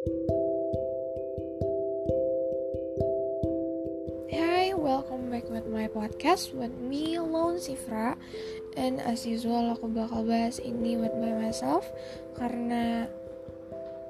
Hi, welcome back with my podcast with me alone Sifra. And as usual aku bakal bahas ini with by myself Karena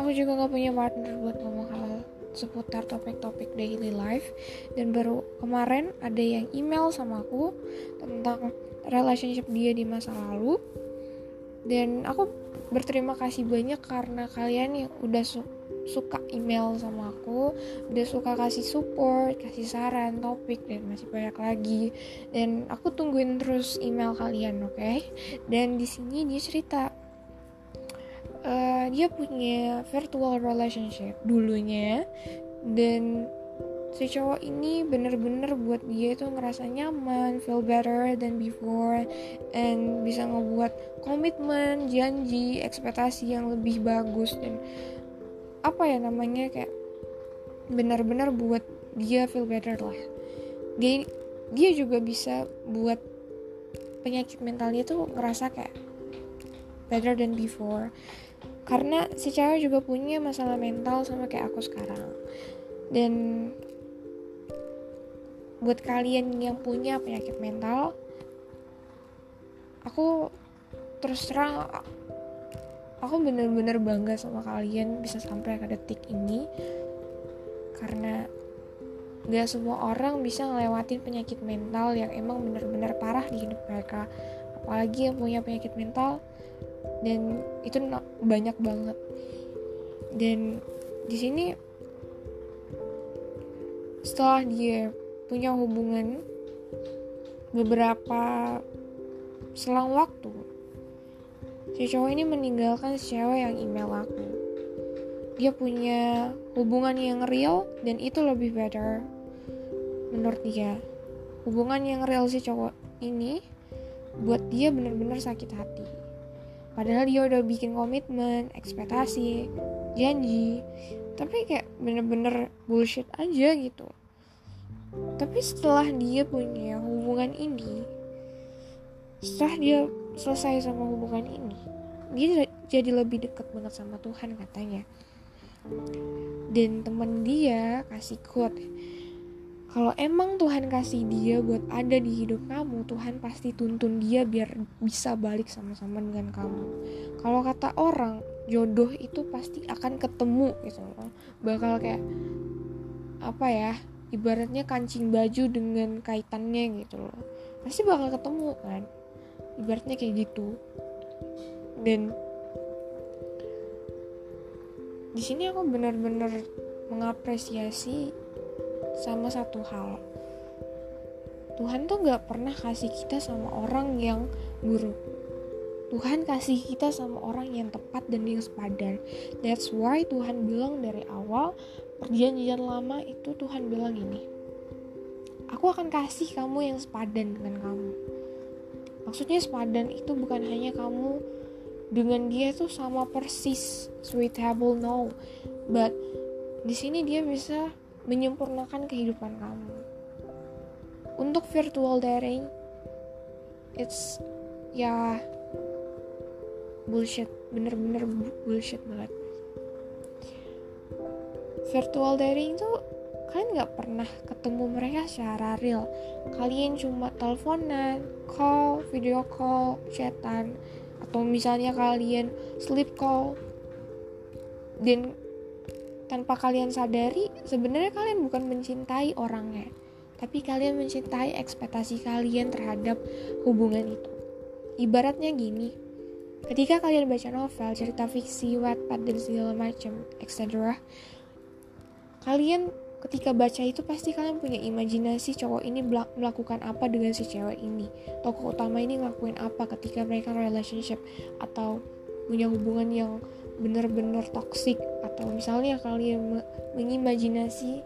aku juga gak punya partner buat ngomong hal seputar topik-topik daily life. Dan baru kemarin ada yang email sama aku Tentang relationship dia di masa lalu. Dan aku berterima kasih banyak karena kalian yang udah suka email sama aku udah suka kasih support kasih saran topik dan masih banyak lagi. Dan aku tungguin terus email kalian oke? Okay? dan di sini dia cerita uh, dia punya virtual relationship dulunya. Dan si cowok ini bener-bener buat dia itu ngerasa nyaman, feel better than before, and bisa ngebuat komitmen, janji, ekspektasi yang lebih bagus. Dan apa ya namanya kayak benar-benar buat dia feel better lah. Dia dia juga bisa buat penyakit mentalnya tuh ngerasa kayak better than before. Karena si cewek juga punya masalah mental sama kayak aku sekarang. Dan buat kalian yang punya penyakit mental aku terus terang aku bener-bener bangga sama kalian bisa sampai ke detik ini. Karena gak semua orang bisa ngelewatin penyakit mental yang emang bener-bener parah di hidup mereka. Apalagi yang punya penyakit mental dan itu banyak banget. Dan di sini setelah dia punya hubungan beberapa selang waktu si cowok ini meninggalkan si cewek yang email aku. Dia punya hubungan yang real dan itu lebih better menurut dia. Hubungan yang real si cowok ini buat dia bener-bener sakit hati. Padahal dia udah bikin komitmen ekspektasi janji tapi kayak bener-bener bullshit aja gitu. Tapi setelah dia punya hubungan ini setelah dia selesai sama hubungan ini. Dia jadi lebih dekat banget sama Tuhan katanya. Dan temen dia kasih quote kalau emang Tuhan kasih dia buat ada di hidup kamu Tuhan pasti tuntun dia biar bisa balik sama-sama dengan kamu. Kalau kata orang jodoh itu pasti akan ketemu gitu. Loh bakal kayak apa ya ibaratnya kancing baju dengan kaitannya gitu loh. Pasti bakal ketemu kan ibaratnya kayak gitu. Dan di sini aku benar-benar mengapresiasi sama satu hal. Tuhan tuh gak pernah kasih kita sama orang yang buruk. Tuhan kasih kita sama orang yang tepat dan yang sepadan. That's why Tuhan bilang dari awal Perjanjian lama itu Tuhan bilang ini Aku akan kasih kamu yang sepadan dengan kamu maksudnya sepadan itu bukan hanya kamu dengan dia tuh sama persis suitable no. But di sini dia bisa menyempurnakan kehidupan kamu. Untuk virtual dating it's ya bullshit. Bener-bener bullshit banget. Virtual dating tuh kalian nggak pernah ketemu mereka secara real. Kalian cuma teleponan call video call chatan atau misalnya kalian sleep call. Dan tanpa kalian sadari sebenarnya kalian bukan mencintai orangnya tapi kalian mencintai ekspektasi kalian terhadap hubungan itu. Ibaratnya gini ketika kalian baca novel cerita fiksi wattpad dan segala macam etc kalian ketika baca itu pasti kalian punya imajinasi cowok ini melakukan apa dengan si cewek ini. Tokoh utama ini ngelakuin apa ketika mereka relationship atau punya hubungan yang benar-benar toksik atau misalnya kalian mengimajinasi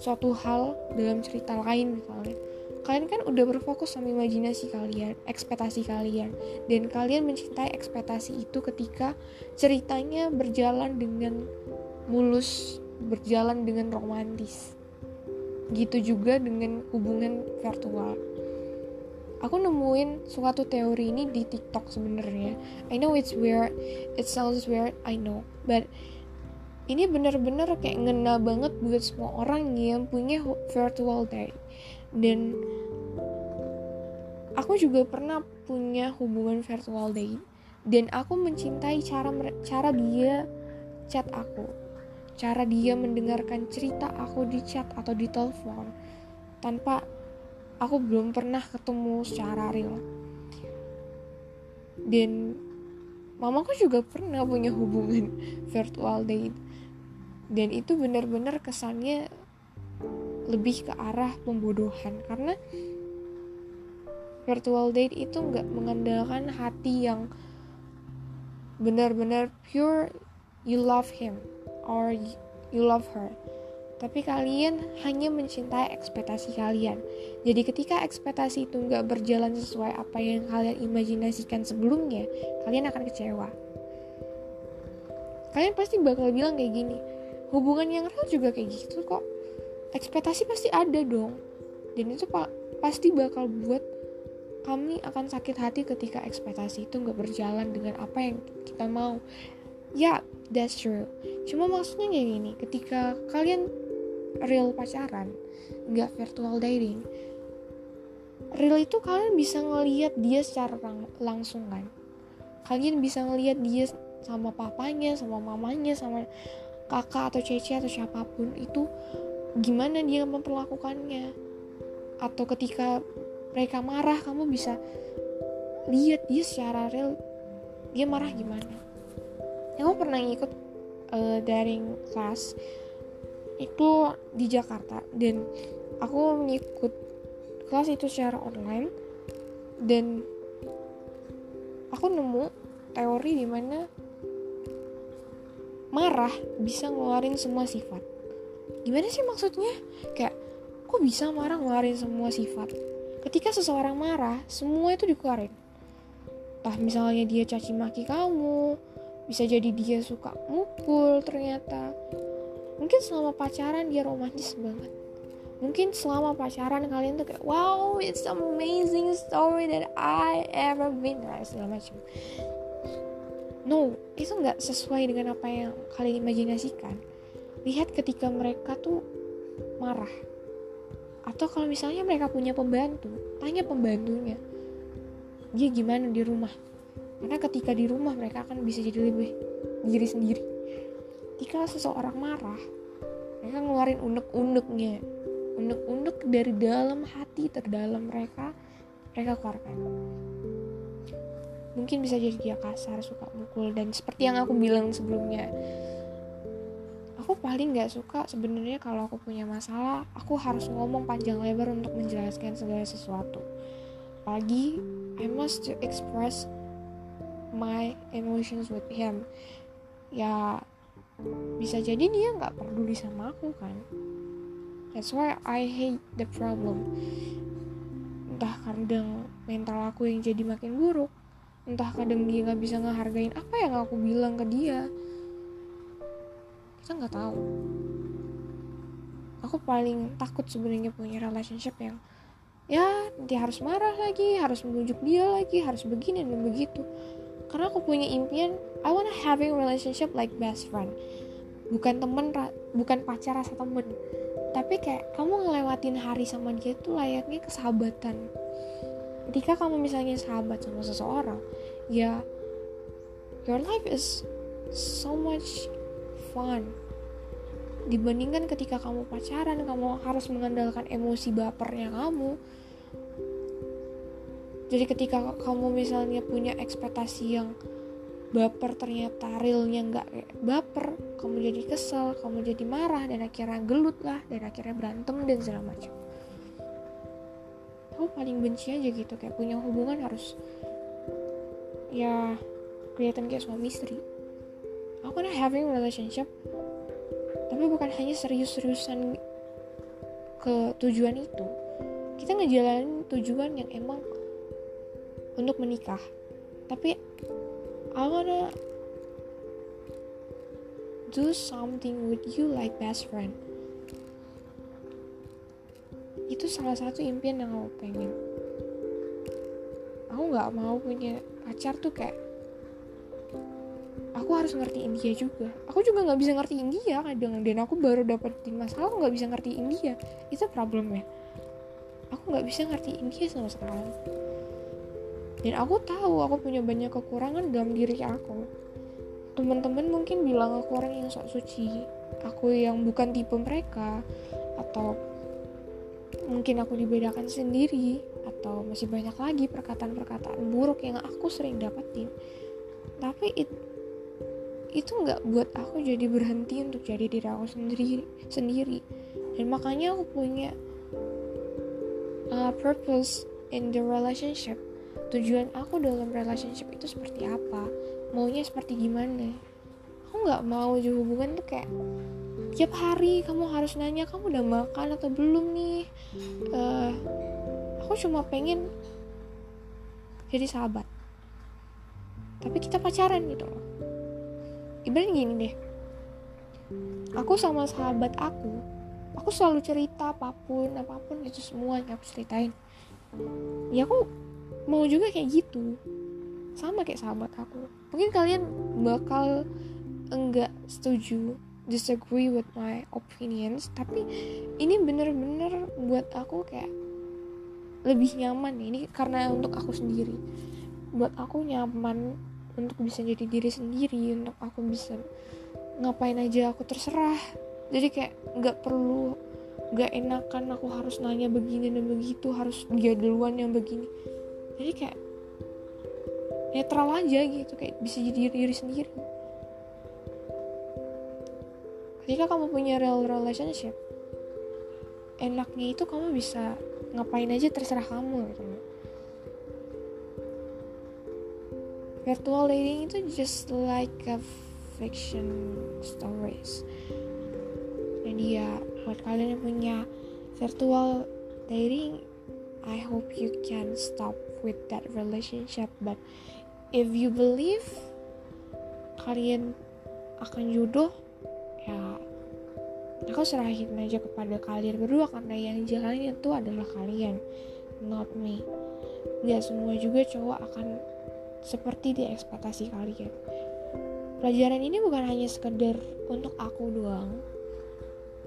suatu hal dalam cerita lain misalnya. Kalian kan udah berfokus sama imajinasi kalian, ekspektasi kalian, dan kalian mencintai ekspektasi itu ketika ceritanya berjalan dengan mulus berjalan dengan romantis. Gitu juga dengan hubungan virtual. Aku nemuin suatu teori ini di TikTok sebenarnya. I know it's weird, it sounds weird, I know, but ini bener-bener kayak ngena banget buat semua orang yang punya virtual date dan aku juga pernah punya hubungan virtual date dan aku mencintai cara cara dia chat aku cara dia mendengarkan cerita aku di chat atau di telepon tanpa aku belum pernah ketemu secara real. Dan mamaku juga pernah punya hubungan virtual date. Dan itu benar-benar kesannya lebih ke arah pembodohan. Karena virtual date itu nggak mengandalkan hati yang benar-benar pure you love him or you love her. Tapi kalian hanya mencintai ekspektasi kalian. Jadi ketika ekspektasi itu nggak berjalan sesuai apa yang kalian imajinasikan sebelumnya kalian akan kecewa. Kalian pasti bakal bilang kayak gini hubungan yang real juga kayak gitu kok. Ekspektasi pasti ada dong. Dan itu pasti bakal buat kami akan sakit hati ketika ekspektasi itu nggak berjalan dengan apa yang kita mau. Ya that's true. Cuma maksudnya kayak gini ketika kalian real pacaran nggak virtual dating real itu kalian bisa ngelihat dia secara lang langsung kan? Kalian bisa ngelihat dia sama papanya sama mamanya sama kakak atau cece atau siapa pun itu gimana dia memperlakukannya? Atau ketika mereka marah kamu bisa lihat dia secara real dia marah gimana aku pernah ikut uh, daring kelas itu di Jakarta dan aku mengikut kelas itu secara online dan aku nemu teori di mana marah bisa ngeluarin semua sifat. Gimana sih maksudnya? Kayak kok bisa marah ngeluarin semua sifat? Ketika seseorang marah semua itu dikeluarin. Entah misalnya dia caci maki kamu bisa jadi dia suka mukul ternyata. Mungkin selama pacaran dia romantis banget. Mungkin selama pacaran kalian tuh kayak wow it's amazing story that I ever been nah, segala macam. No itu nggak sesuai dengan apa yang kalian imajinasikan. Lihat ketika mereka tuh marah. Atau kalau misalnya mereka punya pembantu tanya pembantunya dia gimana di rumah karena ketika di rumah mereka akan bisa jadi lebih diri sendiri. Jika seseorang marah mereka ngeluarin unek-uneknya. Unek-unek dari dalam hati terdalam mereka mereka keluarkan. Mungkin bisa jadi dia kasar suka mukul dan seperti yang aku bilang sebelumnya. Aku paling nggak suka sebenarnya kalau aku punya masalah aku harus ngomong panjang lebar untuk menjelaskan segala sesuatu. Pagi I must to express my emotions with him. Ya bisa jadi dia nggak peduli sama aku kan. That's why I hate the problem. Entah kadang mental aku yang jadi makin buruk. Entah kadang dia nggak bisa ngehargain apa yang aku bilang ke dia. Kita nggak tahu. Aku paling takut sebenarnya punya relationship yang ya nanti harus marah lagi harus menunjuk dia lagi harus begini dan begitu karena aku punya impian I wanna having relationship like best friend. Bukan temen bukan pacar rasa temen. Tapi kayak kamu ngelewatin hari sama dia tuh layaknya kesahabatan. Ketika kamu misalnya sahabat sama seseorang ya your life is so much fun. Dibandingkan ketika kamu pacaran kamu harus mengandalkan emosi bapernya kamu jadi ketika kamu misalnya punya ekspektasi yang baper ternyata realnya nggak baper kamu jadi kesel kamu jadi marah dan akhirnya gelut lah dan akhirnya berantem dan segala macam. Aku paling benci aja gitu kayak punya hubungan harus ya kelihatan kayak suami istri. Aku kan having relationship tapi bukan hanya serius-seriusan ke tujuan itu. Kita ngejalanin tujuan yang emang untuk menikah. Tapi I wanna do something with you like best friend. Itu salah satu impian yang aku pengen. Aku nggak mau punya pacar tuh kayak aku harus ngertiin dia juga. Aku juga nggak bisa ngertiin dia kadang dan aku baru dapetin masalah aku nggak bisa ngertiin dia. Itu problemnya. Aku nggak bisa ngertiin dia sama sekali dan aku tahu aku punya banyak kekurangan dalam diri aku. Teman-teman mungkin bilang aku orang yang sok suci aku yang bukan tipe mereka atau mungkin aku dibedakan sendiri atau masih banyak lagi perkataan-perkataan buruk yang aku sering dapetin. Tapi it, itu nggak buat aku jadi berhenti untuk jadi diri aku sendiri sendiri. Dan makanya aku punya uh, purpose in the relationship tujuan aku dalam relationship itu seperti apa? Maunya seperti gimana? Aku nggak mau juga hubungan tuh kayak tiap hari kamu harus nanya kamu udah makan atau belum nih? Uh, aku cuma pengen jadi sahabat. Tapi kita pacaran gitu loh. Ibaratnya gini deh. Aku sama sahabat aku aku selalu cerita apa pun apa pun itu semuanya aku ceritain. Ya aku mau juga kayak gitu. Sama kayak sahabat aku. Mungkin kalian bakal enggak setuju disagree with my opinions tapi ini bener-bener buat aku kayak lebih nyaman ini karena untuk aku sendiri. Buat aku nyaman untuk bisa jadi diri sendiri untuk aku bisa ngapain aja aku terserah. Jadi kayak nggak perlu nggak enakan aku harus nanya begini dan begitu harus dia duluan yang begini jadi kayak netral aja gitu kayak bisa jadi diri sendiri. Ketika kamu punya real relationship enaknya itu kamu bisa ngapain aja terserah kamu gitu. Virtual dating itu just like a fiction stories. Jadi ya buat kalian yang punya virtual dating I hope you can stop with that relationship but if you believe kalian akan jodoh ya aku serahin aja kepada kalian berdua karena yang jalannya itu adalah kalian not me. Gak semua juga cowok akan seperti di ekspektasi kalian. Pelajaran ini bukan hanya sekedar untuk aku doang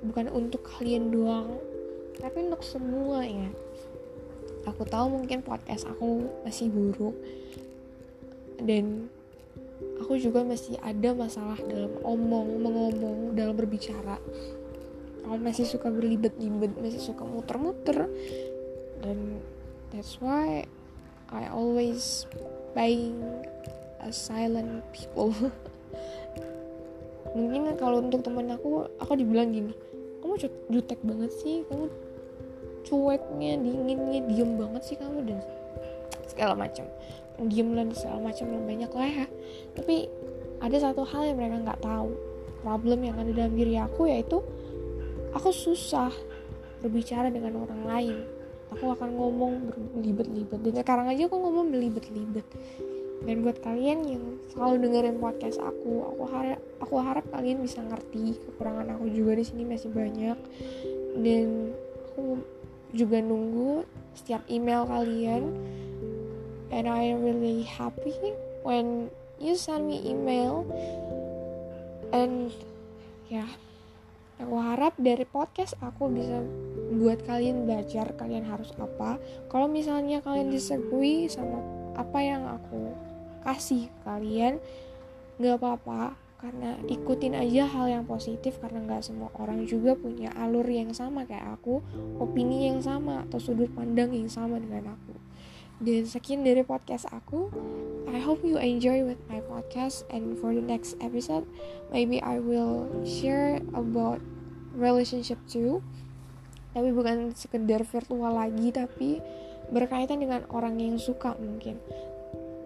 bukan untuk kalian doang tapi untuk semua ya aku tahu mungkin podcast aku masih buruk. Dan aku juga masih ada masalah dalam omong mengomong dalam berbicara. Aku masih suka berlibet-libet masih suka muter-muter. Dan that's why I always buying a silent people. Mungkin kalau untuk temen aku aku dibilang gini kamu jutek banget sih kamu cueknya dinginnya diem banget sih kamu dan segala macam. Diem dan segala macam yang banyak lah ya. Tapi ada satu hal yang mereka nggak tahu. Problem yang ada dalam diri aku yaitu aku susah berbicara dengan orang lain. Aku akan ngomong berlibet-libet. Dan sekarang aja aku ngomong berlibet-libet. Dan buat kalian yang selalu dengerin podcast aku aku harap aku harap kalian bisa ngerti kekurangan aku juga di sini masih banyak. Dan aku juga nunggu setiap email kalian. And I really happy when you send me email. And ya yeah, aku harap dari podcast aku bisa buat kalian belajar kalian harus apa. Kalau misalnya kalian disagree sama apa yang aku kasih kalian nggak apa-apa karena ikutin aja hal yang positif karena nggak semua orang juga punya alur yang sama kayak aku opini yang sama atau sudut pandang yang sama dengan aku. Dan sekian dari podcast aku. I hope you enjoy with my podcast and for the next episode maybe I will share about relationship too. Tapi bukan sekedar virtual lagi tapi berkaitan dengan orang yang suka mungkin.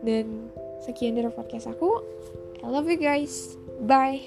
Dan sekian dari podcast aku. I love you guys Bye.